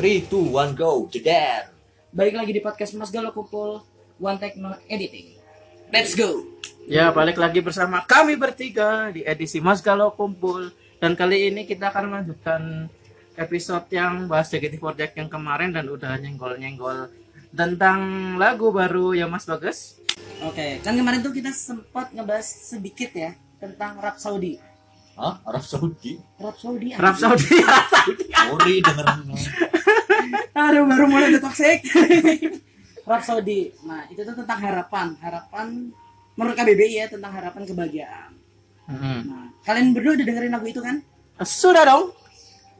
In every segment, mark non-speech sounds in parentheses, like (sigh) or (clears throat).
3, 2, 1, go. Jedar. Balik lagi di podcast Mas Galo Kumpul One Techno Editing. Let's go. Ya, balik lagi bersama kami bertiga di edisi Mas Galau Kumpul. Dan kali ini kita akan melanjutkan episode yang bahas JKT Project yang kemarin dan udah nyenggol-nyenggol tentang lagu baru ya Mas Bagus. Oke, kan kemarin tuh kita sempat ngebahas sedikit ya tentang Arab Saudi. Hah? Arab Saudi? Arab Saudi. Arab anjing. Saudi. (laughs) Sorry dengerin. Aduh, baru mulai toxic. (laughs) Arab Saudi. Nah, itu tuh tentang harapan. Harapan menurut KBBI ya tentang harapan kebahagiaan. Hmm. Nah, kalian berdua udah dengerin lagu itu kan? Sudah dong.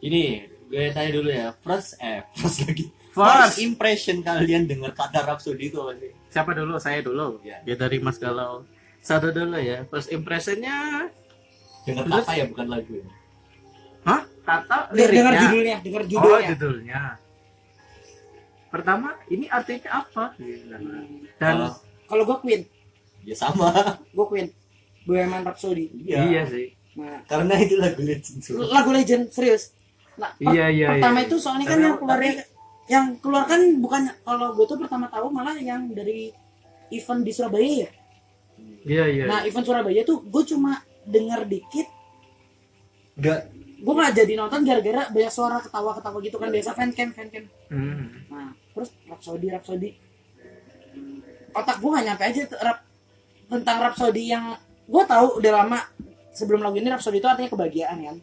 Ini gue tanya dulu ya. First eh first lagi. First. First impression kalian dengar kata Arab Saudi itu apa sih? Siapa dulu? Saya dulu. Ya. Ya dari Mas Galau. Satu dulu ya. First impressionnya, Dengar Terus? kata ya bukan lagu ya. hah? Kata Dengar dengar liriknya. judulnya, dengar Oh, judulnya. judulnya. Pertama, ini artinya apa? Dan Oh, Kalau gue Queen, ya sama. (laughs) gue Queen. Bohemian Rhapsody. Iya. iya sih. Nah, Karena itu lagu legend. lagu legend serius. Nah, Iya, iya, pertama iya. itu soalnya kan yang keluar yang keluar kan bukan kalau gue tuh pertama tahu malah yang dari event di Surabaya ya. Iya, iya. Nah, event Surabaya tuh gue cuma denger dikit, Enggak. gue nggak jadi nonton gara-gara banyak suara ketawa-ketawa gitu kan biasa fancam fancam. Hmm. Nah, terus Rhapsody Rhapsody otak gue gak nyampe aja rap, tentang Rhapsody yang gue tahu udah lama sebelum lagu ini Rhapsody itu artinya kebahagiaan kan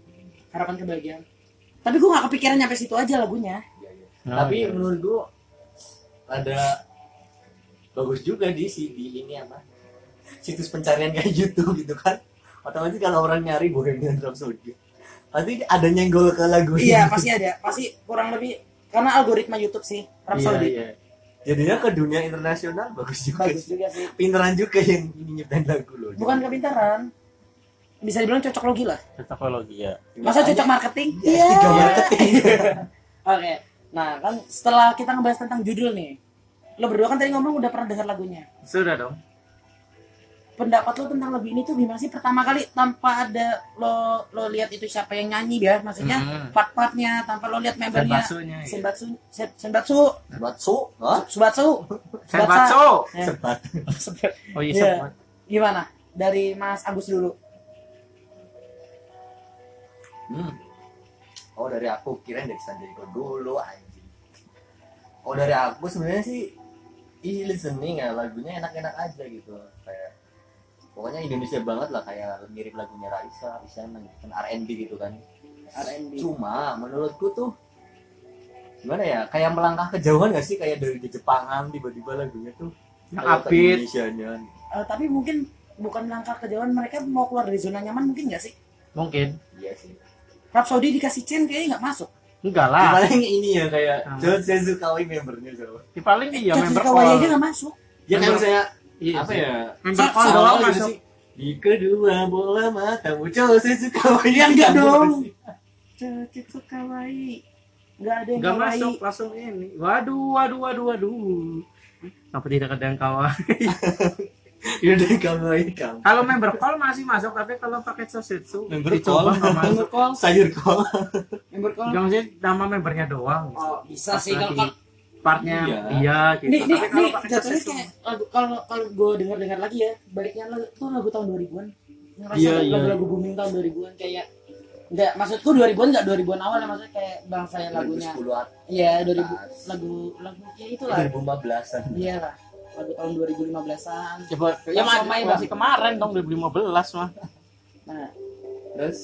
harapan kebahagiaan tapi gue gak kepikiran nyampe situ aja lagunya Oh, Tapi iya. menurut gua ada bagus juga di si di ini apa situs pencarian kayak (laughs) YouTube gitu kan otomatis kalau orang nyari Bohemian Rhapsody pasti ada nyenggol ke lagu iya ini. pasti ada. Pasti kurang lebih karena algoritma YouTube sih Rhapsody Iya, iya. jadinya ke dunia internasional bagus juga bagus juga sih. Pinteran juga yang ini nyiptain lagu loh bukan kepintaran. Bisa dibilang cocok logi lah. Cocokologi ya. masa cocok marketing? Iya, S3 marketing. (laughs) oke nah kan setelah kita ngebahas tentang judul nih lo berdua kan tadi ngomong udah pernah dengar lagunya? Sudah dong. Pendapat lo tentang lagu ini tuh gimana sih pertama kali tanpa ada lo lo lihat itu siapa yang nyanyi ya maksudnya Hmm. part-partnya tanpa lo lihat membernya iya. Senbatsu Sen- Senbatsu Batsu, Hah? Subatsu Senbatsu. Ya. Sebat. (laughs) Oh iya, Iya. sempat. gimana dari Mas Agus dulu Hmm. Oh dari aku kirain dari Sanjayko dulu anjing. Oh dari aku sebenarnya sih easy listening ya lagunya enak-enak aja gitu kayak pokoknya Indonesia banget lah kayak mirip lagunya Raisa, Isyana gitu kan R&B gitu kan. R&B Cuma menurutku tuh gimana ya kayak melangkah kejauhan gak sih kayak dari di Jepangan tiba-tiba lagunya tuh upbeat. Indonesianya. Eh, tapi mungkin bukan langkah kejauhan mereka mau keluar dari zona nyaman mungkin nggak sih Mungkin. Iya sih. Rhapsody dikasih chain kayaknya nggak masuk Enggak Di lah. paling ini ya kayak Sama. John Sezukawai membernya siapa? Di paling iya Cat member Kawaii call. aja nggak masuk Ya kayak Member- misalnya Iya apa ya call sama doang masuk. sih. Di kedua bola matamu coba saya suka Ya, enggak dong. apa sih? Cat Kawaii nggak ada yang Enggak kawaii masuk langsung ini. Waduh, waduh, waduh, waduh. Apa tidak ada yang kawan? Ya udah kamu. Kalau member call masih masuk, tapi kalau pakai Sosetsu Member call. nggak masuk. member call Sayur kok. member call Jangan sih nama membernya doang. oh bisa sih kalau partnya Iya. iya gitu. Nih, nih, tapi kalau nih, jatuhnya kayak lagu kalau kalau gue dengar dengar lagi ya, baliknya lagu tuh lagu tahun 2000-an. Ngerasa Iya, iya. lagu-lagu booming tahun 2000-an kayak enggak maksudku 2000-an enggak 2000-an awal ya maksudnya kayak bangsa yang lagunya. 2010 at Iya, 2000 lagu lagu ya itulah. 2015-an. Iya lah. Lagu tahun 2015-an. Coba ya Mas masih, Somai, masih kemarin dong 2015 mah. Nah, Terus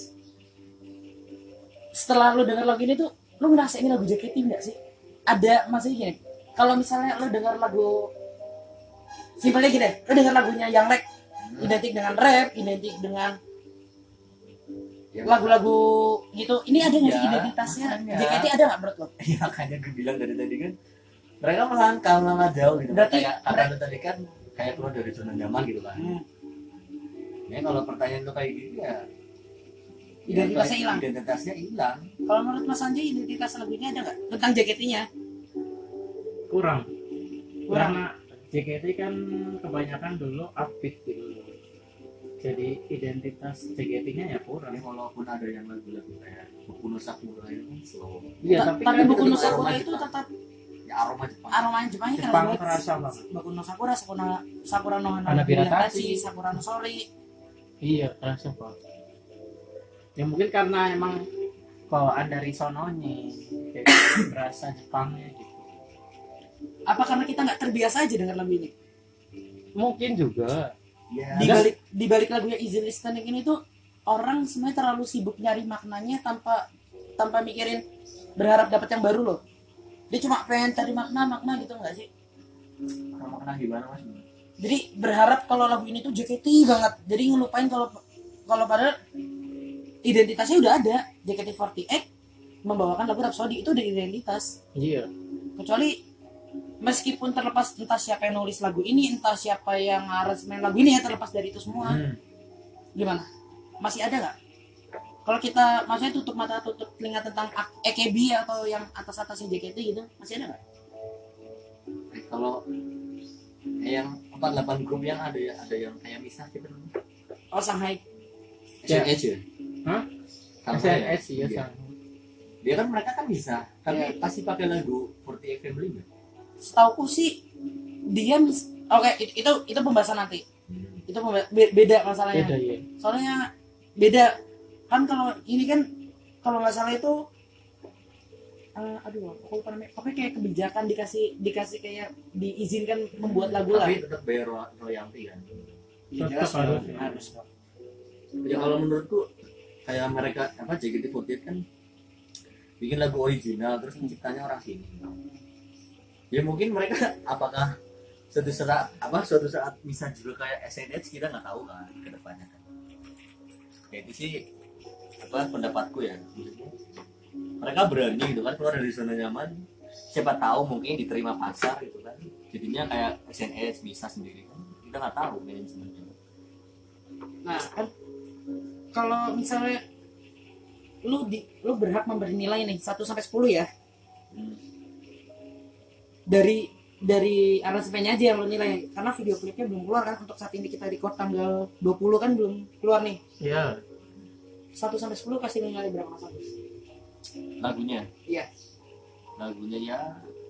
setelah lu dengar lagu ini tuh lu ngerasa ini lagu JKT enggak sih? Ada maksudnya gini. Kalau misalnya lu dengar lagu simpelnya gini, lu dengar lagunya yang rap identik dengan rap, identik dengan ya, lagu-lagu gitu. Ini ada nggak sih Ya, identitasnya? makanya. JKT ada nggak menurut lo? ya makanya gue bilang dari tadi kan mereka melangkah melangkah jauh gitu. Berarti kayak kata lu tadi kan kayak keluar dari zona nyaman gitu kan. Hmm. Ya kalau pertanyaan lu kayak gitu ya Identitasnya ya, hilang. Identitasnya hilang. Kalau menurut Mas Anjay identitas lagunya ada nggak tentang JKT-nya? Kurang. Kurang. Karena JKT kan kebanyakan dulu upbeat gitu. Jadi identitas JKT-nya ya kurang. Tapi walaupun ada yang lagu-lagu kayak Boku no Sakura itu slow Iya, Ta- tapi, tapi kan buku itu no Sakura aroma itu Jepang. tetap ya aroma Jepang aromanya Jepangnya keren Jepang banget terasa banget. Boku no Sakura, Sakura, Sakura no Hana. Sakura no Sori. Iya, terasa pak. Ya mungkin karena emang bawaan dari sononya, jadi (coughs) berasa Jepangnya gitu. Apa karena kita nggak terbiasa aja dengan lagu ini? Mungkin juga. ya Di balik di balik lagunya Easy Listening ini tuh orang sebenarnya terlalu sibuk nyari maknanya tanpa tanpa mikirin berharap dapat yang baru loh. Dia cuma pengen cari makna makna gitu nggak sih? aroma kena gimana mas Jadi berharap kalau lagu ini tuh JKT banget. Jadi ngelupain kalau kalau padahal identitasnya udah ada. JKT48 membawakan lagu Rhapsody itu udah identitas. Iya. kecuali meskipun terlepas entah siapa yang nulis lagu ini entah siapa yang aransemen lagu ini ya terlepas dari itu semua Hmm. gimana masih ada nggak kalau kita maksudnya tutup mata tutup telinga tentang AKB atau yang atas atasnya JKT gitu masih ada nggak kalau yang empat delapan grup yang ada ya ada yang kayak misah gitu oh Shanghai ya Hah? Sama SNS ya? ya, Iya. sama. dia kan mereka kan bisa tapi Iya. pasti pakai lagu 48 Family nggak? setauku sih dia mis- oke it- itu itu pembahasan nanti Hmm. itu pemba- be- beda masalahnya Beda ya. soalnya beda kan kalau ini kan kalau nggak salah itu eh, aduh aku lupa namanya pokoknya kayak kebijakan dikasih dikasih kayak diizinkan membuat lagu lah tapi tetap bayar ro- royalti kan Ya, jelas harus. dong, harus ya kalau menurutku kayak mereka apa JKT48 kan bikin lagu original terus penciptanya orang sini. Ya mungkin mereka apakah suatu saat apa suatu saat bisa juga kayak SNSD kita nggak tahu kan ke depannya kan. Ya itu sih apa pendapatku ya. Mereka berani gitu kan keluar dari zona nyaman. Siapa tahu mungkin diterima pasar gitu kan. Jadinya kayak SNS bisa sendiri kan kita nggak tahu manajemennya. Nah kan kalau misalnya lu di lu berhak memberi nilai nih 1 sampai 10 ya Hmm. dari dari aransemennya aja yang lu nilai karena video klipnya belum keluar kan untuk saat ini kita record tanggal 20 kan belum keluar nih Iya. 1 sampai 10 kasih nilai berapa mas Agus? lagunya Iya. lagunya ya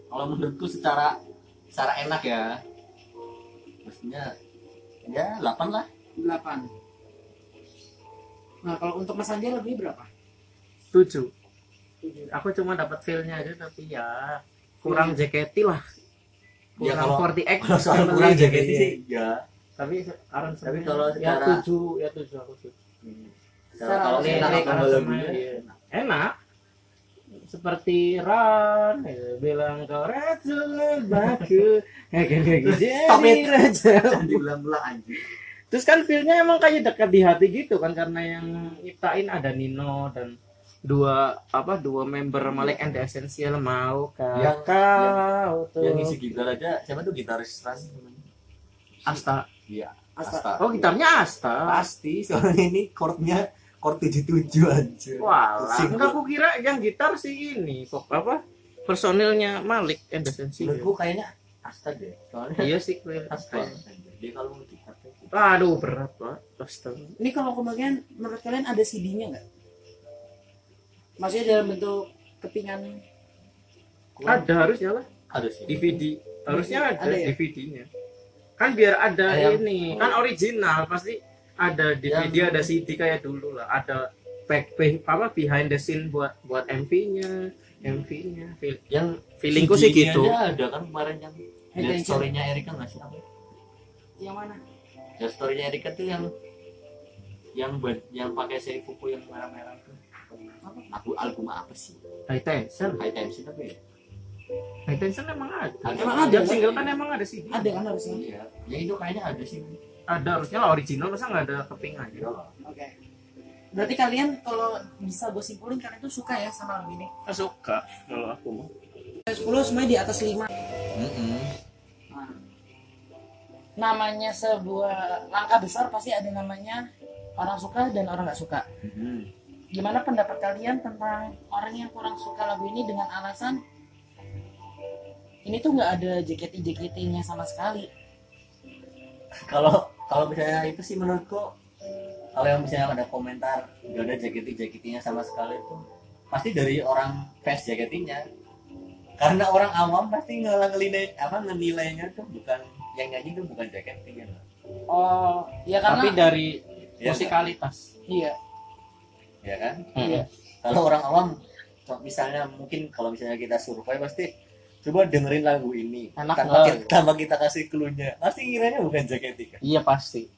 kalau menurutku secara secara enak ya mestinya ya 8 lah 8 nah kalau untuk Mas Andi lagunya berapa? Tujuh. Aku cuma dapat feel-nya aja tapi ya kurang JKT lah. Ya, Kurang kalau- 48 kalau soal family kurang gitu, JKT iya. sih ya Tapi aransemen Tapi kalau ya tujuh ya tujuh aku tujuh. Secara kalau aransemen, lagunya iya. enak seperti Ran ya, bilang kau (laughs) raja baku kayak gitu Stop jadi jangan diulang-ulang anjing terus kan feelnya emang kayak dekat di hati gitu kan karena yang nyiptain ada Nino dan dua apa dua member Malik and the Essential mau Yang- kau tuh yang ngisi gitar aja siapa tuh gitaris Ran namanya? Asta. Iya Asta. Asta. Oh gitarnya Asta? Pasti soalnya ini chordnya chord 77 anjir. Wah, enggak aku kira yang gitar sih ini kok apa personilnya Malik and the Essential. Menurutku kayaknya Asta deh soalnya iya sih Asta. Dia kalau Aduh berat banget. Astaga. Ini kalau kebagian menurut kalian ada CD-nya nggak? Maksudnya dalam bentuk kepingan Ada harusnya lah ada sih DVD. Harusnya ada, Ada ya? DVD-nya. Kan biar ada Kayak- ini, kan original pasti ada DVD, ada CD kayak dulu lah. Ada back, back apa behind the scene buat buat MV-nya, MV-nya. Feel, yang feelingku sih gitu. ada kan kemarin yang story-nya Erika nggak sih apa? yang mana? Ya story-nya Erika tuh yang yang buat yang pakai seri kuku yang merah-merah tuh. Apa? Aku album apa sih? High Tension. High Tension tapi ya? High Tension emang ada. Ada. Emang ada, single kan emang ada CD. Ada kan harusnya. Iya. Ya itu kayaknya ada sih. Ada harusnya lah original masa nggak ada kepingannya. Iya. Oke. Berarti kalian kalau bisa gue simpulin kalian tuh suka ya sama lagu ini. Aku suka kalau aku mah. 10 semuanya di atas 5. Mm-mm. Nah, namanya sebuah langkah besar pasti ada namanya orang suka dan orang nggak suka. Mm-mm. Gimana pendapat kalian tentang orang yang kurang suka lagu ini dengan alasan ini tuh nggak ada JKT JKT-nya sama sekali. (laughs) Kalau kalau misalnya itu sih menurutku kalau yang misalnya ada komentar nggak ada jaket jaketnya sama sekali itu pasti dari orang fans JKT-nya karena orang awam pasti ngelilai apa ngenilainya tuh bukan yang nyanyi tuh bukan JKT kan oh ya karena Tapi dari Iya musikalitas. iya. Ya kan? Iya. kalau orang awam misalnya mungkin kalau misalnya kita survei pasti coba dengerin lagu ini. Enak tanpa kita, tanpa kita kasih clue-nya. Pasti kiranya bukan JKT kan Iya pasti.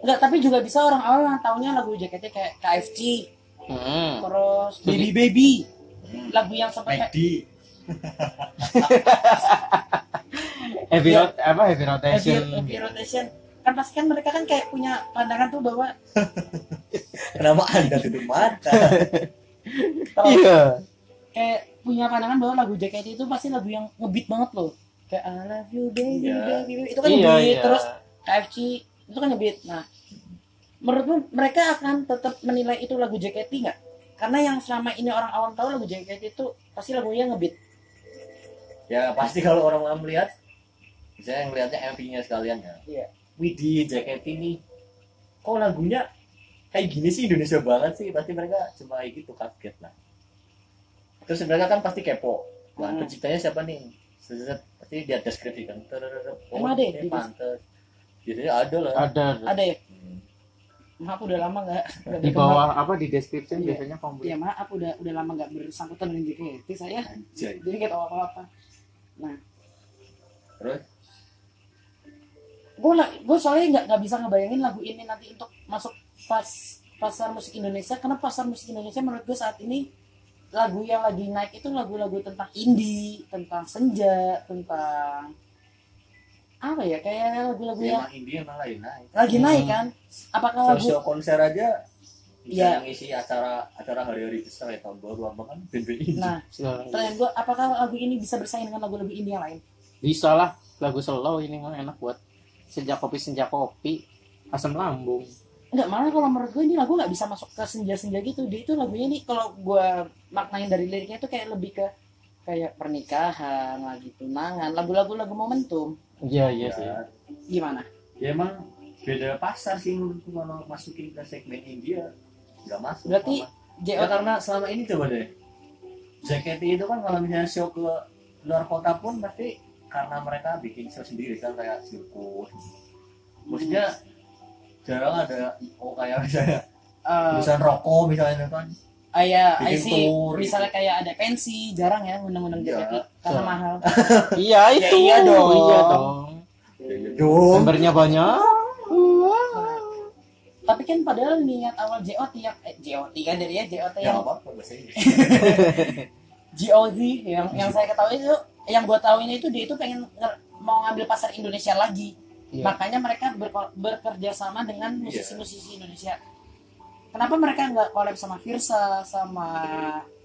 enggak tapi juga bisa orang awal yang taunya lagu JKT kayak KFC Hmm. terus Baby Baby. Hmm. lagu yang McD (laughs) Heavy rot apa heavy heavy, rotation. heavy rotation kan pasti kan mereka kan kayak punya pandangan tuh bahwa (laughs) kenapa anda tutup mata Iya. kayak punya pandangan bahwa lagu JKT itu pasti lagu yang ngebeat banget loh kayak I love you baby Iya. baby, baby. itu kan Iya, ngebeat iya. terus KFC itu kan ngebeat nah menurutmu mereka akan tetap menilai itu lagu JKT nggak karena yang selama ini orang awam tahu lagu JKT itu pasti lagunya ngebeat ya pasti kalau orang awam melihat misalnya yang lihatnya MV-nya sekalian ya. Iya. Widih JKT ini kok lagunya kayak gini sih Indonesia banget sih? Pasti mereka cuma kayak gitu kaget lah. Terus mereka kan pasti kepo. Wah, Hmm. penciptanya siapa nih? Set, pasti dia deskripsi kan. Oh Emang ada ya pantes biasanya ada lah. Ada. Ada ya? Hmm. maaf udah lama nggak di bawah apa di description Iya. biasanya ya komplit. maaf udah udah lama nggak bersangkutan dengan JKT saya Anjay. jadi nggak tahu apa apa terus gue gue soalnya nggak nggak bisa ngebayangin lagu ini nanti untuk masuk pas pasar musik Indonesia. Karena pasar musik Indonesia menurut gue saat ini lagu yang lagi naik itu lagu-lagu tentang indie tentang senja tentang apa ya? Kayak lagu-lagu ya, yang India emang lagi naik. lagi Hmm. naik kan? Apakah lagu sosial konser aja bisa Iya. ngisi acara acara hari-hari besar ya tahun baru apa kan? BNPI nah pertanyaan gue apakah lagu ini bisa bersaing dengan lagu-lagu indie yang lain? Bisa lah lagu slow ini mah enak buat senja kopi senja kopi asam lambung. Enggak, malah kalau menurut gue ini lagu nggak bisa masuk ke senja-senja gitu. Dia itu lagunya nih kalau gue maknain dari liriknya itu kayak lebih ke kayak pernikahan, lagi tunangan, lagu-lagu lagu momentum. Iya iya sih. ya, Gimana? ya emang beda pasar sih menurutku kalau masukin ke segmen India nggak masuk Berarti malah. ya JO karena selama ini coba deh JKT itu kan kalau misalnya show ke luar kota pun pasti karena mereka bikin show sendiri kan kayak sirkus maksudnya jarang ada oh kayak misalnya eh tulisan rokok misalnya kan ah, ya, I see. tour gitu. Misalnya kayak ada pensi, jarang ya undang-undang Iya. JKT karena Iya. mahal. (laughs) Iya itu. iya dong. Iya dong. dong Membernya banyak. Tapi kan padahal niat awal JOT yang eh, JOT kan dari ya JOT ya yang bahasa (laughs) Inggris GOZ yang yang saya ketahui itu yang gue tahu ini itu dia itu pengen nge- mau ngambil pasar Indonesia lagi. Iya. makanya mereka berko- bekerja sama dengan musisi-musisi Indonesia. Kenapa mereka nggak collab sama Virsa sama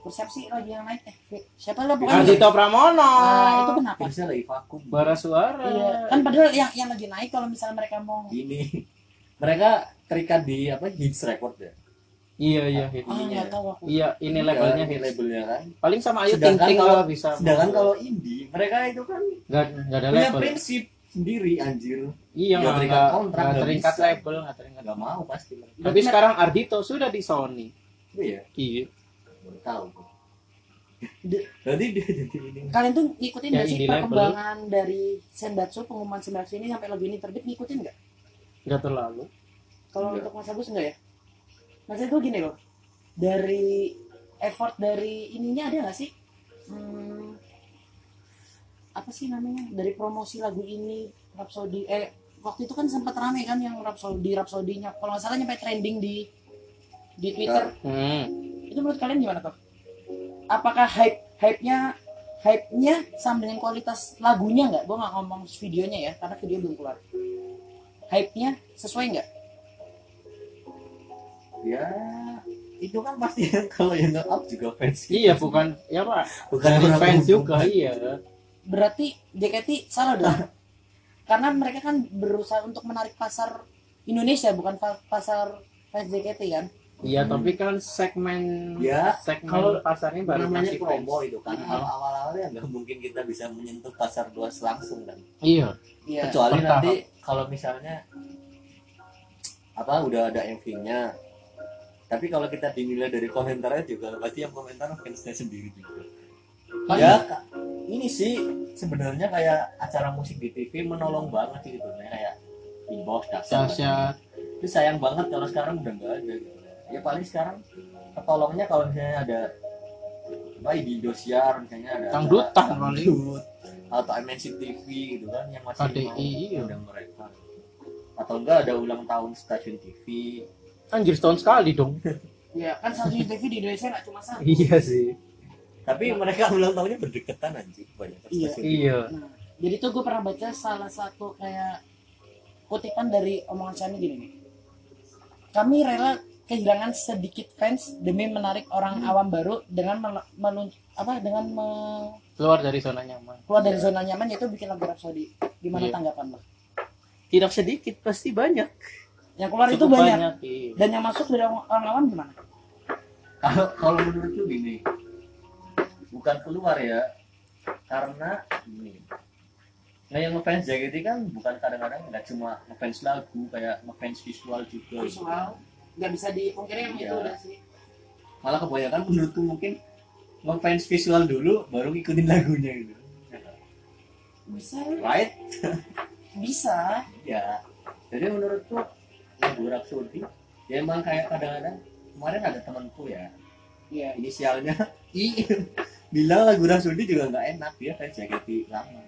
sih lagi yang naik? Eh siapa lah pokoknya? Ardito Pramono. nah itu kenapa? Terusnya lagi vakum. Bara suara. iya kan padahal yang yang lagi naik kalau misalnya mereka mau. Ini mereka terikat di apa hits record ya Iya iya hits. ah nggak tahu aku Iya ini Iya, labelnya ini hits. labelnya kan Paling sama Ayu Ting Sedangkan Ting kalau- bisa. sedangkan kalau indie mereka itu kan nggak nggak ada punya label. prinsip sendiri anjir Iya Nggak nggak terikat kontrak, nggak nggak terikat label nggak terikat. nggak mau pasti Tapi Berarti sekarang Ardito sudah di Sony. iya Iya. baru tahu Di- berarti dia jadi ini kalian tuh ngikutin Ya, nggak sih perkembangan dari Senbatsu pengumuman Senbatsu ini sampai lagu ini terbit ngikutin nggak Nggak terlalu. Kalau Enggak. untuk Mas Agus enggak ya? Maksud gue gini loh. Dari effort dari ininya ada nggak sih? Hmm, apa sih namanya? Dari promosi lagu ini Rhapsody eh waktu itu kan sempat rame kan yang Rhapsody Rhapsody-nya. Kalau nggak salah nyampe trending di di Twitter. Hmm. Itu menurut kalian gimana tuh? Apakah hype hype-nya hype-nya sama dengan kualitas lagunya nggak? Gue nggak ngomong videonya ya, karena video belum keluar. Hype-nya sesuai nggak? Ya itu kan pasti (laughs) kalau yang nge-up juga fans Iya bukan ya pak. bukan Dari fans umum. juga iya. berarti JKT salah dong (laughs) karena mereka kan berusaha untuk menarik pasar Indonesia bukan pasar fans JKT kan Iya Hmm. tapi kan segmen Ya, segmen kalau pasarnya baru namanya masih promo fans. itu kan Hmm. kalau awal-awalnya nggak mungkin kita bisa menyentuh pasar luas langsung kan Iya. iya kecuali bertahap. nanti kalau misalnya apa udah ada MV-nya tapi kalau kita dinilai dari komentarnya juga pasti yang komentar fansnya sendiri juga. Ya ini sih sebenarnya kayak acara musik di TV menolong banget sih gitu kayak inbox dasar itu sayang banget kalau sekarang udah nggak ada gitu. Ya paling sekarang ketolongnya kalau misalnya ada apa di Indosiar misalnya ada Dangdutan atau MNC TV gitu kan yang masih KDI, mau iya. mereka. Atau enggak ada ulang tahun stasiun TV Anjir setahun sekali dong. ya kan satu TV di Indonesia nggak cuma satu iya sih. tapi mereka ulang tahunnya berdekatan anjing banyak Iya. Iya. Nah, jadi tuh gue pernah baca salah satu kayak kutipan dari omongan Shani gini nih. Kami rela kehilangan sedikit fans demi menarik orang awam baru dengan mel- melun- apa dengan me- Keluar dari zona nyaman. keluar dari zona nyaman yaitu bikin lagu Rhapsody. Gimana Iya. tanggapan lo? Tidak sedikit pasti banyak. Yang keluar itu Cukup banyak. iya. Dan yang masuk dari orang awam gimana? kalau kalau menurutku gini bukan keluar ya karena gini nah yang ngefans JKT kan bukan kadang-kadang nggak cuma ngefans lagu kayak ngefans visual juga Visual nggak bisa dipungkiri yang Iya. itu udah sih. malah kebanyakan menurutku mungkin ngefans visual dulu baru ngikutin lagunya gitu Bisa, right bisa. ya jadi menurutku lagu Rhapsody ya emang kayak kadang-kadang kemarin ada temanku ya Iya. inisialnya (laughs) I bilang lagu Rhapsody juga nggak enak dia kayak JKT lama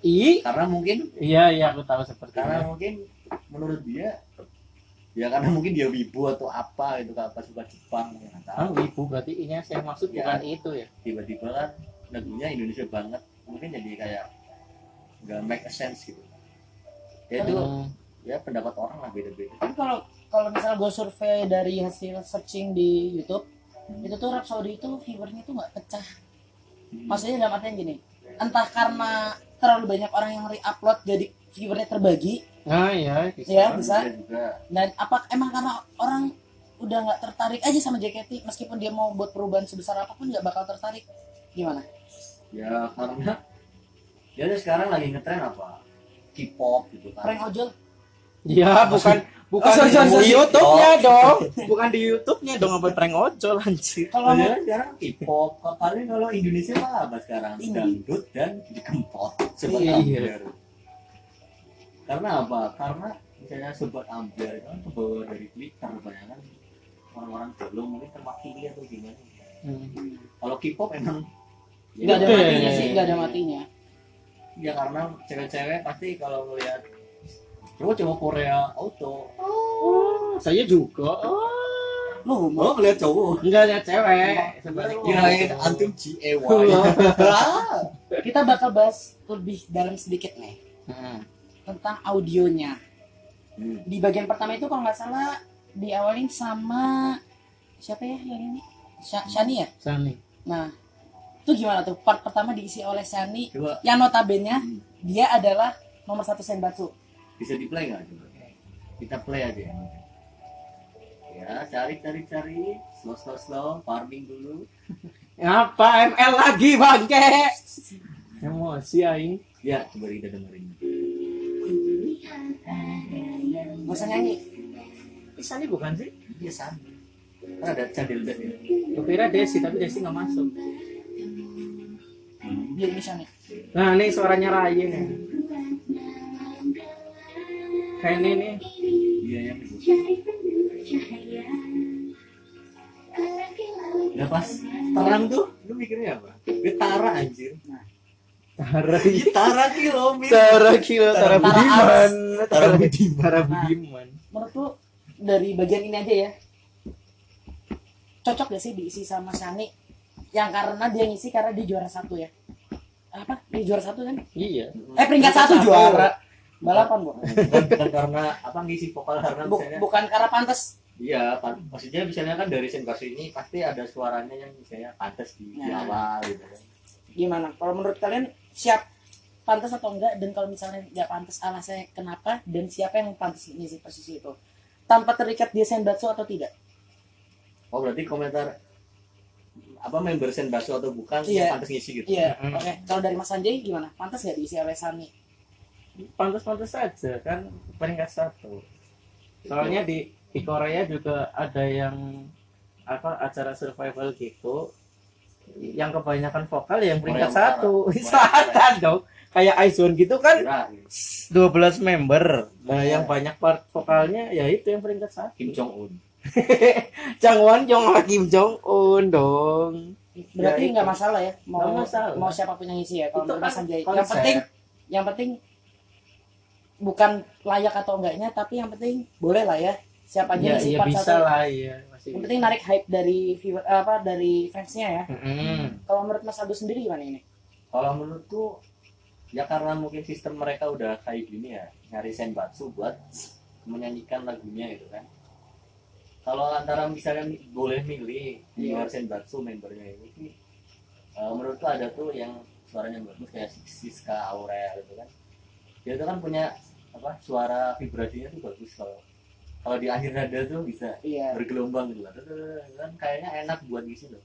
I. karena mungkin Iya iya aku tahu seperti karena itu. mungkin menurut dia ya karena mungkin dia wibu atau apa gitu apa suka Jepang ya nggak Ah, tahu ibu berarti ini yang saya maksud Ya. bukan itu ya. tiba-tiba kan lagunya Indonesia banget mungkin jadi kayak nggak make a sense gitu ya itu Hmm. Ya pendapat orang lah beda-beda Tapi kalau kalau misalnya gue survei dari hasil searching di YouTube, Hmm. itu tuh Rhapsody itu viewernya tuh nggak pecah. Hmm. Maksudnya dalam artian gini, entah karena terlalu banyak orang yang re-upload jadi viewernya terbagi, Nah iya. bisa. ya bisa. juga Dan apa emang karena orang udah nggak tertarik aja sama JKT, meskipun dia mau buat perubahan sebesar apa pun nggak bakal tertarik. Gimana? ya karena dia tuh sekarang lagi ngetren apa K-pop gitu kan Prank ojol? Ya bukan bukan Oh, sorry, sorry, di. YouTube-nya dong. Bukan di YouTube-nya dong apa prank ojol anjir. Kalau Padahal sekarang K-pop paling kalau Indonesia mah apa sekarang dangdut dan dikempot Iya. ambiar karena apa karena misalnya sobat ambiar itu kan kebawa dari Twitter kebanyakan orang-orang belum mungkin terwakili atau gimana Hmm. kalau K-pop emang nggak ada matinya sih, nggak ada matinya. ya karena cewek-cewek pasti kalau melihat cowok cowok Korea auto Oh, saya juga. Oh. Lu oh ngeliat cowok Enggak ada cewek sebaliknya. kirain antum GEY (laughs) kita bakal bahas lebih dalam sedikit nih Hmm. tentang audionya. Hmm. Di bagian pertama itu kalau nggak salah diawalin sama siapa ya yang ini? Sha- Shani ya? Sani. Nah, itu gimana tuh? Part pertama diisi oleh Shani coba yang notabene Hmm. dia adalah nomor satu Senbatsu. Bisa di play nggak coba kita play aja ya ya cari cari cari slow slow slow farming dulu (laughs) Apa ML lagi bangke? Emosi aing. ya coba kita dengerin Gak usah nyanyi. Ih, Sani bukan sih? biasa kan ada cadel dan ya Gue kira Desi tapi Desi nggak masuk. Biar ini Shani. Nah ini suaranya Raya nih. Kayak ini nih. iya yang itu udah pas terang tuh lu mikirnya apa Getara anjir Tara Gitara kilo Tara kilo Tara Tara Budiman Tara Budiman. Tara Budiman Menurut lu dari bagian ini aja ya. Cocok gak sih diisi sama Shani? Yang karena dia ngisi karena dia juara satu ya. Apa? Dia juara satu kan? Iya Eh peringkat satu juara. Balapan, Bu. (laughs) bukan, bukan karena apa ngisi vokal karena Bu- misalnya bukan karena pantas. iya pan- maksudnya misalnya kan dari senbas ini pasti ada suaranya yang misalnya pantas di, di Nah. awal gitu kan Gimana? Kalau menurut kalian siap pantas atau enggak? Dan kalau misalnya nggak pantas alasannya kenapa? Dan siapa yang pantas ngisi posisi itu? Tanpa terikat dia senbatsu atau tidak? oh berarti komentar apa member senbasu atau bukan Iya. yang pantas ngisi gitu Iya. Mm. Oke. Kalau dari Mas Sanjay gimana? Pantas nggak diisi oleh Sani? Pantas-pantas saja kan? Peringkat satu. Soalnya di di Korea juga ada yang apa acara survival gitu. Yang kebanyakan vokal yang peringkat Korea (laughs) satu selatan dong? Kayak Aizone gitu kan Terakhir. 12 member. Nah Iya. yang banyak part vokalnya ya itu yang peringkat satu. Kim Jong Un (laughs) Changwon Jong sama Kim Jong Un dong. Berarti Ya, nggak masalah ya? Mau Nggak masalah. mau siapa pun yang isi ya kalau Itu kan yang penting yang penting bukan layak atau enggaknya tapi yang penting boleh lah ya. Siapa aja ya, ya bisa satu. lah ya masih yang penting narik hype dari viewer apa dari fansnya ya. Mm-mm. kalau menurut Mas Agus sendiri gimana ini? Kalau menurutku ya karena mungkin sistem mereka udah kayak gini ya nyari senbatsu buat menyanyikan lagunya gitu kan. Kalau antara misalnya mi- boleh milih di Iya. luar senbatsu membernya ini sih, eh, menurutku ada tuh yang suaranya bagus kayak Siska Aurel gitu kan. Dia tuh kan punya apa suara vibrasinya tuh bagus kalau kalau di akhir nada tuh bisa iya bergelombang gitu kan kan kayaknya enak buat ngisi loh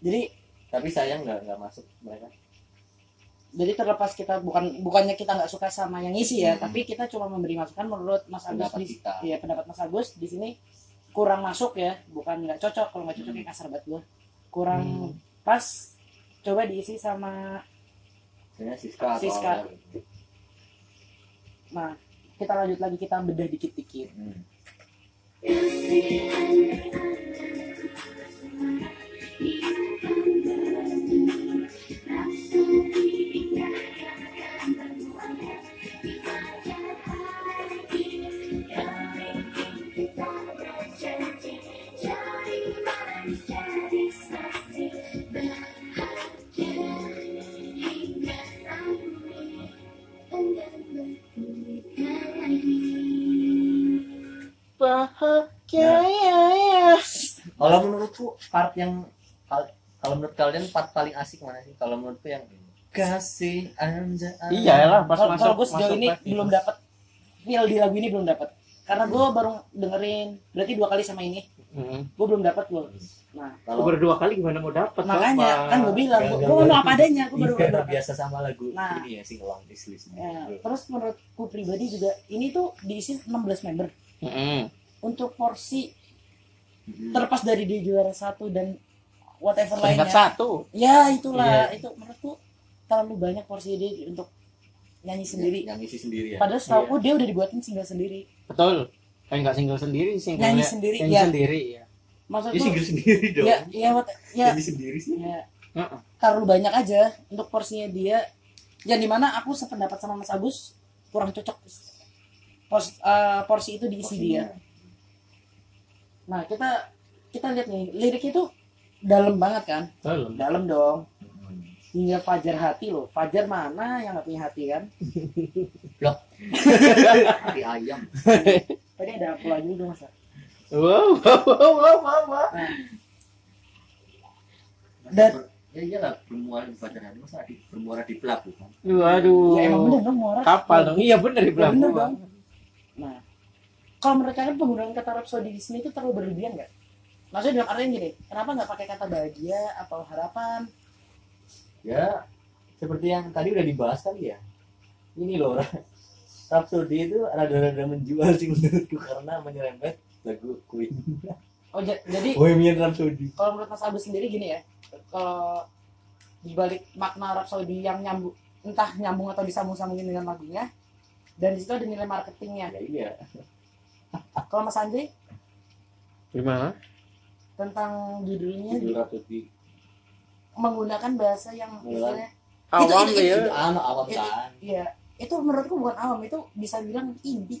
jadi tapi sayang nggak nggak masuk mereka jadi terlepas kita bukan bukannya kita nggak suka sama yang ngisi ya Hmm. tapi kita cuma memberi masukan menurut Mas Agus pendapat di kita Iya pendapat Mas Agus di sini kurang masuk ya, bukan nggak cocok. Kalau nggak cocok kayak kasar banget gua. Kurang Hmm. pas. Coba diisi sama. Siska Siska. Nah kita lanjut lagi kita bedah dikit-dikit. Hmm. Menurutku part yang kal- kalau menurut kalian part paling asik mana sih? Kalau menurutku yang kasih anja iya lah pas Kalau masuk kalau gue sejauh masuk ini belum dapat feel di lagu ini belum dapat. Karena gue baru dengerin berarti dua kali sama ini. Mm. Gue belum dapat gue. Nah Kalau berdua kali gimana mau dapet makanya Bapak? kan gue bilang gue ngomong apa adanya. Gue baru iya, dapat. biasa sama lagu Nah. ini ya sing along this list. Ya, terus menurutku pribadi juga ini tuh diisi 16 member Mm-mm. untuk porsi Hmm. terlepas dari dia juara satu dan whatever peringkat lainnya satu ya itulah Iya. itu menurutku terlalu banyak porsi dia untuk nyanyi sendiri yang isi sendiri ya. padahal setahu dia udah dibuatin single sendiri betul kayak nggak single sendiri single Nyanyi sendiri, nyanyi ya. sendiri ya maksudku Dia single sendiri dong. ya ya what- ya, Jadi sendiri sih. ya Heeh. terlalu banyak aja untuk porsinya dia yang di mana aku sependapat sama Mas Agus kurang cocok Pos, eh, porsi itu diisi dia nah kita kita lihat nih liriknya itu dalam banget kan? Betul. dalam dong. Hmm. hingga Fajar hati loh. Fajar mana yang nggak punya hati kan? (laughs) Hati ayam. (laughs) tadi ada aku lagi dong mas. Wow wow wow wow wow, wow. Dan- ya iyalah bermuara di pacaran masa di bermuara di pelabuhan. waduh. Ya emang bener dong muara. Kapal dong. Iya bener di Ya, bener pelabuhan. dong. Nah kalau menurut kalian penggunaan kata Rhapsody di sini itu terlalu berlebihan nggak maksudnya dalam artian gini kenapa nggak pakai kata bahagia atau harapan Ya seperti yang tadi udah dibahas kali ya. Ini loh (laughs) Rhapsody itu rada-rada menjual sih menurutku karena menyerempet lagu Queen. oh ja- jadi (laughs) Bohemian Rhapsody. kalau menurut Mas Agus sendiri gini ya kalau dibalik makna Rhapsody yang nyambung entah nyambung atau disambung-sambungin dengan lagunya dan di situ ada nilai marketingnya Ya iya. (laughs) kalau Mas Andri gimana tentang judulnya Judul menggunakan bahasa yang Iya. istilahnya awam itu- ya Itu anak awam Itu- kan. Iya, itu menurutku bukan awam, itu bisa bilang indie.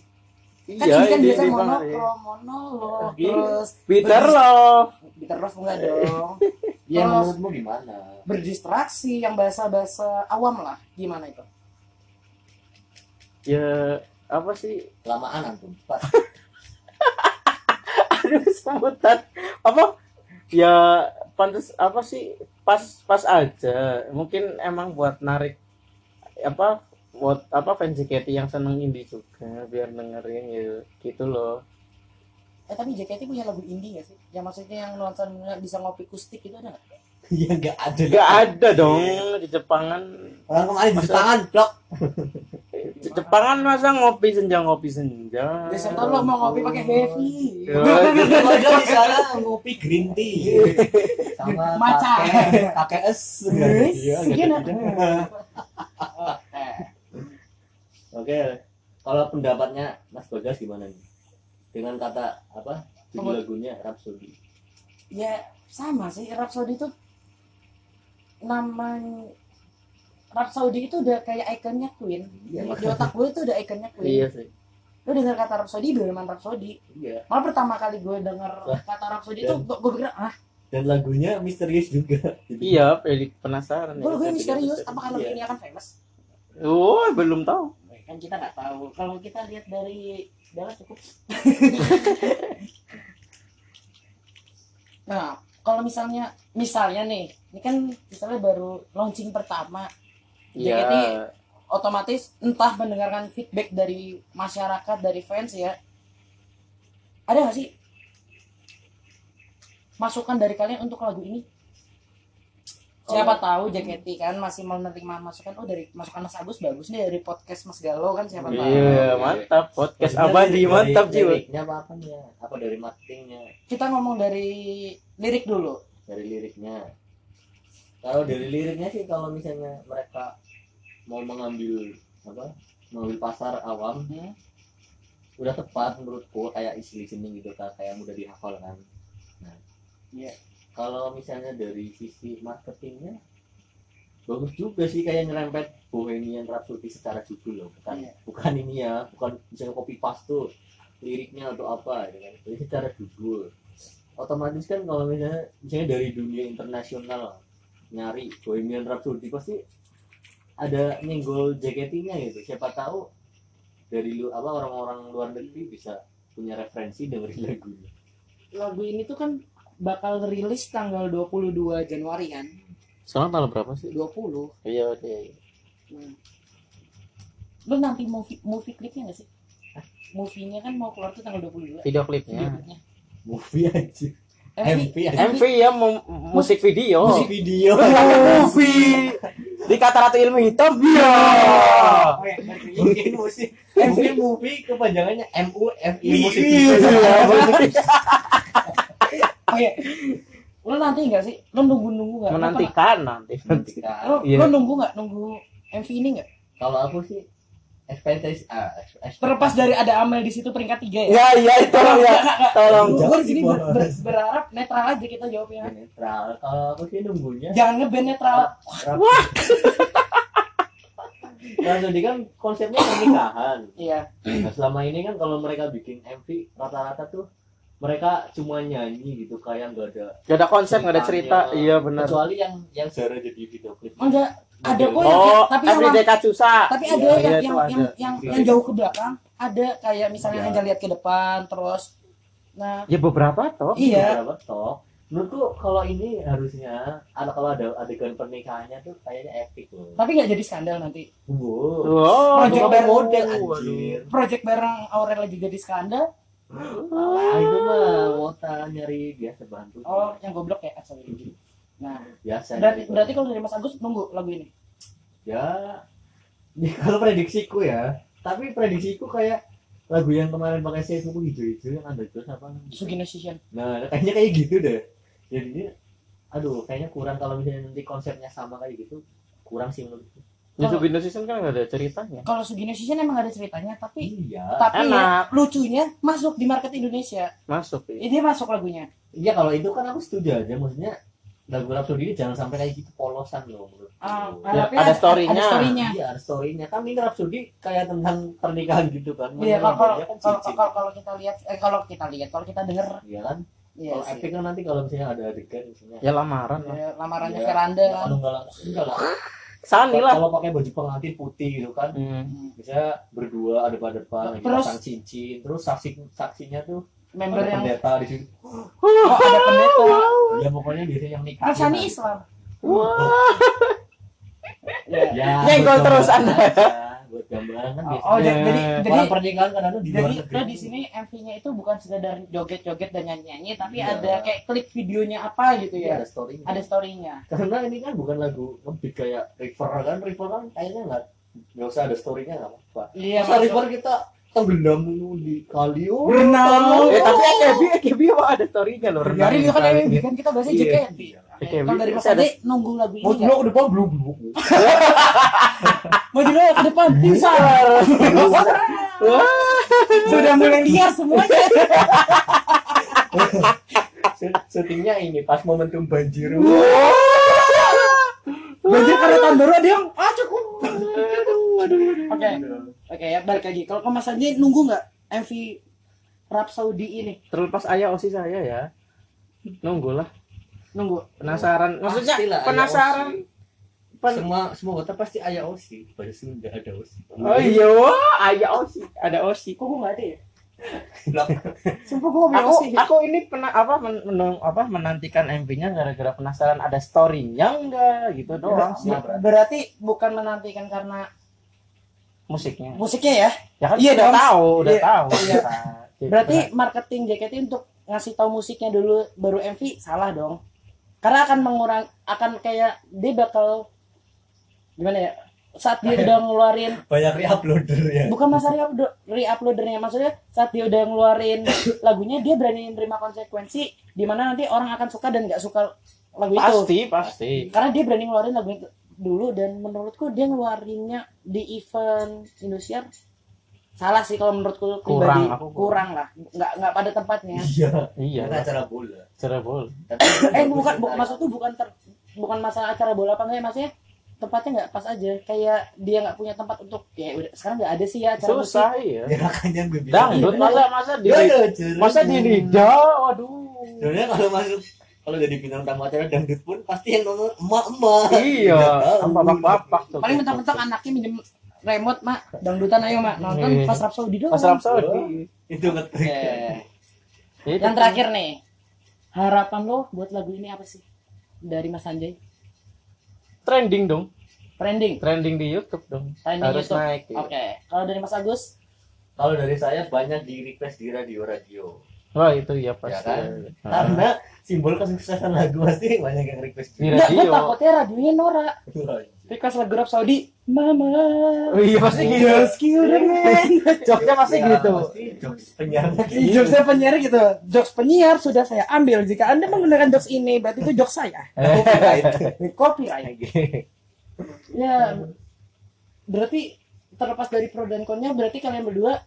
Kan iya kan ini banget ya monolog, Gitu. terus Peter loh Bitter Love enggak dong. (laughs) Ya Terus- menurutmu gimana? Berdistraksi yang bahasa-bahasa awam lah. Gimana itu? ya apa sih Kelamaan antum. (laughs) (laughs) Sebutan apa ya pantas apa sih pas pas aja mungkin emang buat narik apa buat apa fans JKT yang seneng indie juga biar dengerin ya gitu loh Eh tapi JKT punya lagu indie gak sih? Yang maksudnya yang nuansa bisa ngopi kustik itu ada nggak? Iya enggak ada. gak ada dong di Jepangan Orang kemarin di tangan blok. (laughs) Jepangan masa ngopi senja ngopi senja. Biasa tau lo mau ngopi pakai heavy. Ya, Ada di sana ngopi green tea sama (laughs) Maca. kakek es. Iya, segini. (laughs) Oke, kalau pendapatnya Mas Bagas gimana nih? Dengan kata apa? Judul lagunya Rhapsody. Ya sama sih Rhapsody itu namanya Rhapsody itu udah kayak ikonnya Queen. Iya, Di otak gue itu udah ikonnya Queen. Iya sih. Lu dengar kata Rhapsody, Bohemian Rhapsody. Iya. Malah pertama kali gue denger kata Rhapsody itu Dan- gue, gue pikir ah, Dan lagunya misterius juga. Iya, pelik penasaran gue ya. gue misterius apakah lagu Iya. ini akan famous? Oh, belum tahu. Kan kita nggak tahu. Kalau kita lihat dari Dela cukup. (laughs) nah, kalau misalnya misalnya nih, ini kan misalnya baru launching pertama, Iya. JKT otomatis entah mendengarkan feedback dari masyarakat dari fans ya ada nggak sih masukan dari kalian untuk lagu ini siapa tahu JKT kan masih menerima masukan oh dari masukan Mas Agus bagus nih dari podcast Mas Galo kan siapa tahu Iya, mantap. Podcast abadi dari- mantap jiwa. Liriknya apa apanya? Apa dari marketingnya? kita ngomong dari lirik dulu Dari liriknya. Kalau dari liriknya sih kalau misalnya mereka mau mengambil apa? Mengambil pasar awam Hmm. udah tepat menurutku kayak isi listening gitu kan kayak mudah dihafal kan. Nah, Iya. Kalau misalnya dari sisi marketingnya bagus juga sih kayak nyerempet Bohemian Rhapsody secara judul loh bukan Iya. bukan ini ya bukan misalnya copy paste tuh liriknya atau apa gitu kan jadi secara judul otomatis kan kalau misalnya misalnya dari dunia internasional nyari Bohemian Rhapsody pasti ada nyenggol JKT-nya gitu siapa tahu dari lu apa orang-orang luar negeri bisa punya referensi dengerin (laughs) lagunya lagu ini tuh kan bakal rilis tanggal 22 Januari kan Sekarang tanggal berapa sih? 20 Iya, iya. Hmm. Lu nanti movie movie klipnya gak sih? Movie-nya kan mau keluar tuh tanggal 22. Video Video klipnya. klipnya. movie aja MV, MV MV ya mu- musik video. musik video (laughs) Movie. Di kata ratu ilmu hitam. Iya. Mungkin musik mungkin movie kepanjangannya MUFI musik Iya. video Oh, ya. Lu nanti gak sih? Lu nunggu-nunggu gak? Lu Menantikan nanti. Lu, Iya. lu nunggu gak? Nunggu MV ini gak? kalau aku sih ekspektasi ah, Terlepas dari ada Amel di situ peringkat 3 ya. Ya, iya itu ya. Tolong. Gue di sini Jauh, ber- ber- berharap netral aja kita jawabnya. netral kalau aku sih nunggunya Jangan ngeband netral. Wah. Nah, jadi kan konsepnya pernikahan. Iya. Nah, selama ini kan kalau mereka bikin MV rata-rata tuh mereka cuma nyanyi gitu kayak nggak ada Gak ada konsep, gak ada cerita. Iya benar. kecuali yang yang Zara jadi video klip. Enggak, ada kok yang Oh, tapi yang Everyday Katsusa. tapi ada Iya, yang, iya, yang, itu yang, ada. yang, Iya. yang jauh ke belakang ada kayak misalnya Iya. hanya lihat ke depan terus nah Ya beberapa toh. iya Beberapa toh. Menurutku kalau ini harusnya ada kalau ada adegan pernikahannya tuh kayaknya epic loh. tapi nggak jadi skandal nanti Wow. Wow, Project Bear- model anjir. project bareng Aurel juga di skandal Ah, itu mah wota nyari biasa bantu. oh yang goblok ya ah, sorry. Nah biasa. berarti nyari berarti kalau dari Mas Agus nunggu lagu ini. Ya (laughs) ya, kalau prediksiku ya. Tapi prediksiku kayak lagu yang kemarin pakai saya suku hijau-hijau yang ada terus apa Sugino Shishin nah kayaknya kayak gitu deh. Jadinya aduh kayaknya kurang kalau misalnya nanti konsepnya sama kayak gitu kurang sih menurutku. Ya Subino Season kan gak ada ceritanya. kalau Sugino Shishin emang ada ceritanya tapi iya. tapi ya, lucunya masuk di market Indonesia. Masuk ya. ini masuk lagunya. Iya kalau itu kan aku setuju aja. Maksudnya lagu Rhapsody ini jangan sampai kayak gitu polosan loh menurutku Ah, Ya, ada story-nya. ada story-nya. Iya, ada story-nya. Kan ini Rhapsody kayak tentang pernikahan gitu kan. Iya, kalau kan kalau kalau kalau kita lihat eh kalau kita lihat kalau kita dengar Iya kan? iya Kalau epic kan nanti kalau misalnya ada adegan misalnya. Ya lamaran lah. Ya, lamarannya Iya. veranda kan. Kalau enggak lah, enggak lah. Sani lah. Kalau pakai baju pengantin putih gitu kan. Hmm. Bisa berdua ada pada depan lagi Terus- pasang cincin. Terus saksi saksinya tuh Member ada yang pendeta di situ. oh ada pendeta. Ya pokoknya biasanya yang nikah. Kan Sani Islam. Wah. Ya. Ya, (laughs) Nyenggol terus Anda. Buat gambaran kan Oh, biasanya. oh, jadi jadi jadi Orang pernikahan kan ada di luar jadi negeri. nah, di sini MV-nya itu bukan sekedar joget-joget dan nyanyi-nyanyi tapi Iya. ada kayak klip videonya apa gitu Iya, ya. ada story Ada story-nya. karena ini kan bukan lagu ngebeat kayak River kan River kan kayaknya nggak nggak usah ada storynya nggak apa-apa Iya, masa river kita tenggelam di kali oh Berenang. Eh tapi AKB AKB emang ada storynya loh. renang Biarin di itu kan kan kita bahasnya Iya. JKT. AKB Kalau dari Mas Ade nunggu lagu ini mau dulu ke depan belum belum Mau dulu ke depan salah. Sudah mulai liar semuanya. syutingnya ini pas momentum banjir Banjir karena tahun baru ada yang ah cukup. Oke. Oke ya balik lagi. Kalau Mas Ade nunggu nggak MV Rap Saudi ini? Terlepas ayah osi saya ya. Nunggu lah. Nunggu. Penasaran. Maksudnya Pastilah, penasaran. Pen- semua semua kota pasti ayah osi pada Sunda ada osi Oh iya, ayah osi. Ada osi. Kok gue nggak ada ya? (laughs) Sumpah gue nggak Aku aku ini pernah apa men, men- apa menantikan MV-nya gara-gara penasaran ada story-nya enggak gitu doang berarti- Berarti bukan menantikan karena Musiknya. musiknya ya? Ya kan Iya udah dong. tahu, udah Iya. tahu. (laughs) Iya. Gitu. Berarti marketing JKT untuk ngasih tahu musiknya dulu baru MV salah dong. Karena akan mengurang akan kayak dia bakal gimana ya? Saat dia (laughs) udah ngeluarin banyak reuploader ya bukan masa re-upload- re-uploadernya maksudnya saat dia udah ngeluarin (coughs) lagunya dia berani menerima konsekuensi di mana nanti orang akan suka dan nggak suka lagu itu. pasti, pasti. Karena dia berani ngeluarin lagu itu dulu dan menurutku dia ngeluarinnya di event Indosiar salah sih kalau menurutku pribadi Kurang, aku kurang. kurang lah nggak nggak pada tempatnya iya Iya, acara bola cara bol. Tapi eh (laughs) bukan bu, maksudku bukan ter, bukan masalah acara bola apa enggak maksudnya tempatnya nggak pas aja kayak dia nggak punya tempat untuk ya udah sekarang nggak ada sih ya acara musik Susah iya. ya makanya gue bilang Dangdut Iya, masa masa di Ya, ada acara. masa di lidah, waduh. sebenarnya kalau masuk kalau jadi bintang tamu acara dangdut pun pasti yang nonton emak-emak Iya, sama bapak-bapak paling mentok-mentok anaknya minjem remote mak dangdutan ayo mak nonton Iya. pas Rhapsody doang Pas Rhapsody. itu ngetrik Eh, Itu yang kan. terakhir nih harapan lo buat lagu ini apa sih dari Mas Sanjay trending dong. trending Trending di YouTube dong. Trending Harus YouTube. naik. iya. oke kalau dari Mas Agus kalau dari saya banyak di request di radio-radio Wah, itu ya ya pasti. kan Nah, karena simbol kesuksesan lagu pasti banyak yang request Di Enggak, gue radio. takutnya radionya Nora Request lagu rap Saudi Mama. Oh iya pasti gitu. Just kill the man. (laughs) Joknya pasti Ya, gitu. pasti jokes penyiarnya Ih, Jokesnya penyiar gitu. Jokes penyiar sudah saya ambil. Jika anda menggunakan jokes ini Berarti itu jokes saya. (laughs) Eh, (laughs) Copyright. Ya Berarti Terlepas dari pro dan konnya Berarti kalian berdua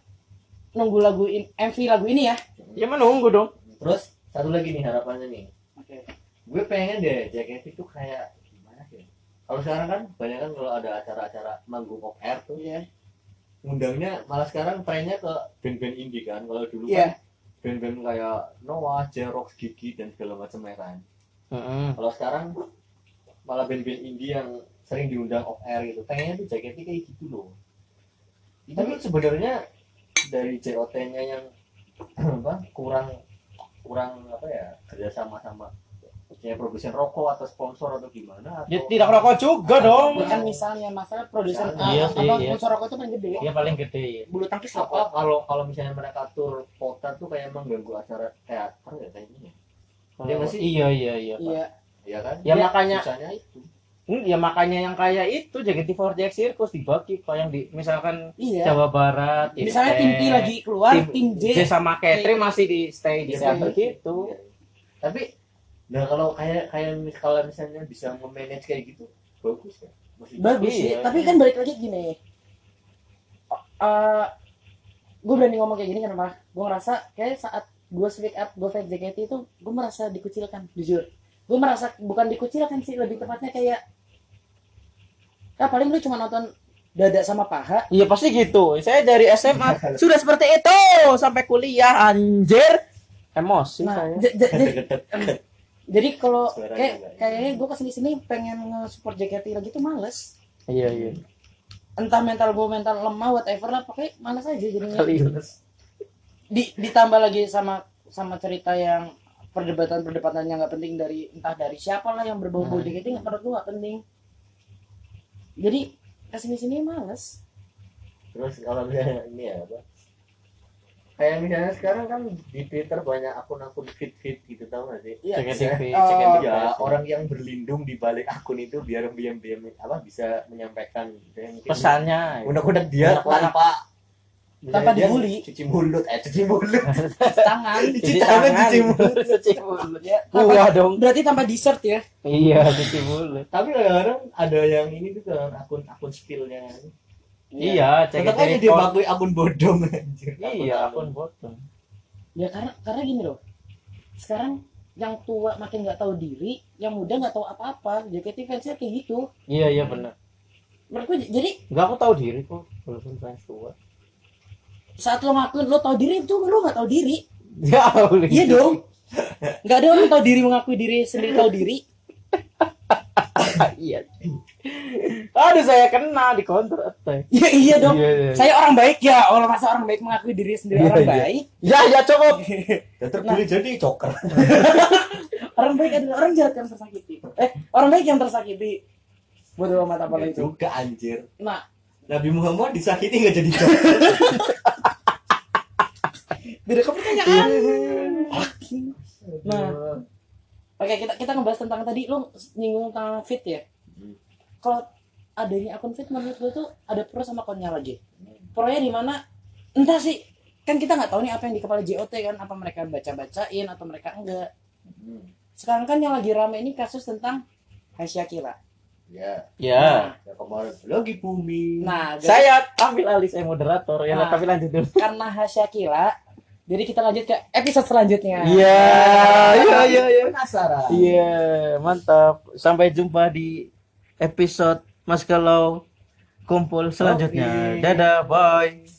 Nunggu lagu in, MV lagu ini ya? Ya menunggu dong. terus satu lagi nih harapannya nih. Oke. Gue pengen deh JKT itu kayak gimana ya kalau sekarang kan banyak kan kalau ada acara-acara manggung off air tuh. Iya. Undangnya malah sekarang trennya ke band-band indie kan. Kalau dulu Iya. kan band-band kayak Noah, Jerox, Gigi dan segala macam ya kan. Heeh. kalau sekarang malah band-band indie yang sering diundang off air gitu. Pengennya tuh JKT kayak gitu loh. Itu kan sebenarnya dari JOT-nya yang (clears throat) apa kurang kurang apa ya kerjasama sama kayak produsen rokok atau sponsor atau gimana atau Ya tidak rokok juga dong. Bukan misalnya masalah produsen Iya sih, apa iya. sponsor rokok itu paling gede Ya paling gede. bulu tangkis apa kalau kalau misalnya mereka tur kota tuh kayak mengganggu acara teater ya kayaknya Iya nggak sih? Iya iya iya. Pak. iya ya kan Ya makanya susahnya itu ya makanya yang kayak itu JKT48 Circus dibagi kayak yang di misalkan iya Jawa Barat misalnya tim T T lagi keluar tim- tim J J sama Catherine masih di stay di Iya, teater iya. gitu. Iya. tapi nah kalau kayak kayak kalau misalnya bisa memanage kayak gitu bagus ya Maksudnya, bagus sih Iya. tapi kan balik lagi gini uh, gue berani ngomong kayak gini kenapa gue ngerasa kayak saat gue speak up gue fight JKT itu gue merasa dikucilkan jujur gue merasa bukan dikucilkan sih lebih tepatnya kayak ya paling lu cuma nonton dada sama paha Iya pasti gitu. Saya dari SMA (laughs) sudah seperti itu sampai kuliah anjir. Emosi nah saya. j- j- j- Deket-deket. jadi kalau kayak ya. kayaknya gue ke sini sini pengen nge-support JKT lagi tuh males Iya iya. entah mental gue mental lemah whatever lah pokoknya males aja jadinya Kali di, ditambah lagi sama sama cerita yang perdebatan-perdebatan yang nggak penting dari entah dari siapa lah yang berbau-bau Nah. JKT nggak menurut gue nggak penting jadi ke sini sini males terus kalau misalnya ini ya apa kayak misalnya sekarang kan di Twitter banyak akun-akun fit-fit gitu tau gak sih Iya. Cek TV, Oh. cek TV. ya orang yang berlindung di balik akun itu biar biar biar apa bisa menyampaikan gitu ya, pesannya unek-unek dia tanpa Tanpa dibully. cuci mulut. Eh cuci mulut. Tangan. (laughs) Cuci tangan. cuci mulut. Cuci mulut. ya tanpa, dong. berarti tanpa dessert ya? Iya, cuci mulut. tapi kadang-kadang ada yang ini tuh kan akun akun spillnya. Iya, cek tetap aja dia pakai akun bodong anjir. Iya, akun botol. ya karena karena gini loh. Sekarang yang tua makin nggak tahu diri yang muda nggak tahu apa-apa. JKT fansnya kayak gitu. Iya, iya benar. menurutku jadi Enggak aku tahu diri kok, walaupun fans tua. Saat lo ngakuin lo tahu diri itu lo nggak tahu diri. Ya, boleh. iya dong. Nggak ada orang tahu diri mengakui diri sendiri tahu diri. (laughs) Iya. Aduh, saya kena di counter attack. iya iya dong. Iya, iya. saya orang baik ya Allah masa orang baik mengakui diri sendiri Iya, orang iya. baik? Ya, ya cukup. (laughs) ya terpilih jadi joker. (laughs) Orang baik adalah orang jahat yang tersakiti. Eh orang baik yang tersakiti. Bodoh amat apa Ya itu? juga anjir. Nah. Nabi Muhammad disakiti nggak jadi joker beda kepercayaan nah oke kita kita ngebahas tentang tadi lu nyinggung tentang fit ya? Kalau adanya akun fit menurut gue tuh ada pro sama konnya lagi? Pronya di mana? Entah sih kan kita nggak tahu nih apa yang di kepala JOT kan apa mereka baca bacain atau mereka enggak. Sekarang kan yang lagi rame ini kasus tentang Hasya Kila ya Ya. ya kemarin lagi bumi nah jadi Saya ambil alih saya moderator. Ya, Nah. tapi lanjut dulu. karena Hasya Kila jadi kita lanjut ke episode selanjutnya Iya, iya, iya, iya. penasaran Iya, mantap. Sampai jumpa di episode Mas Galau kumpul selanjutnya. Oke. Dadah, bye.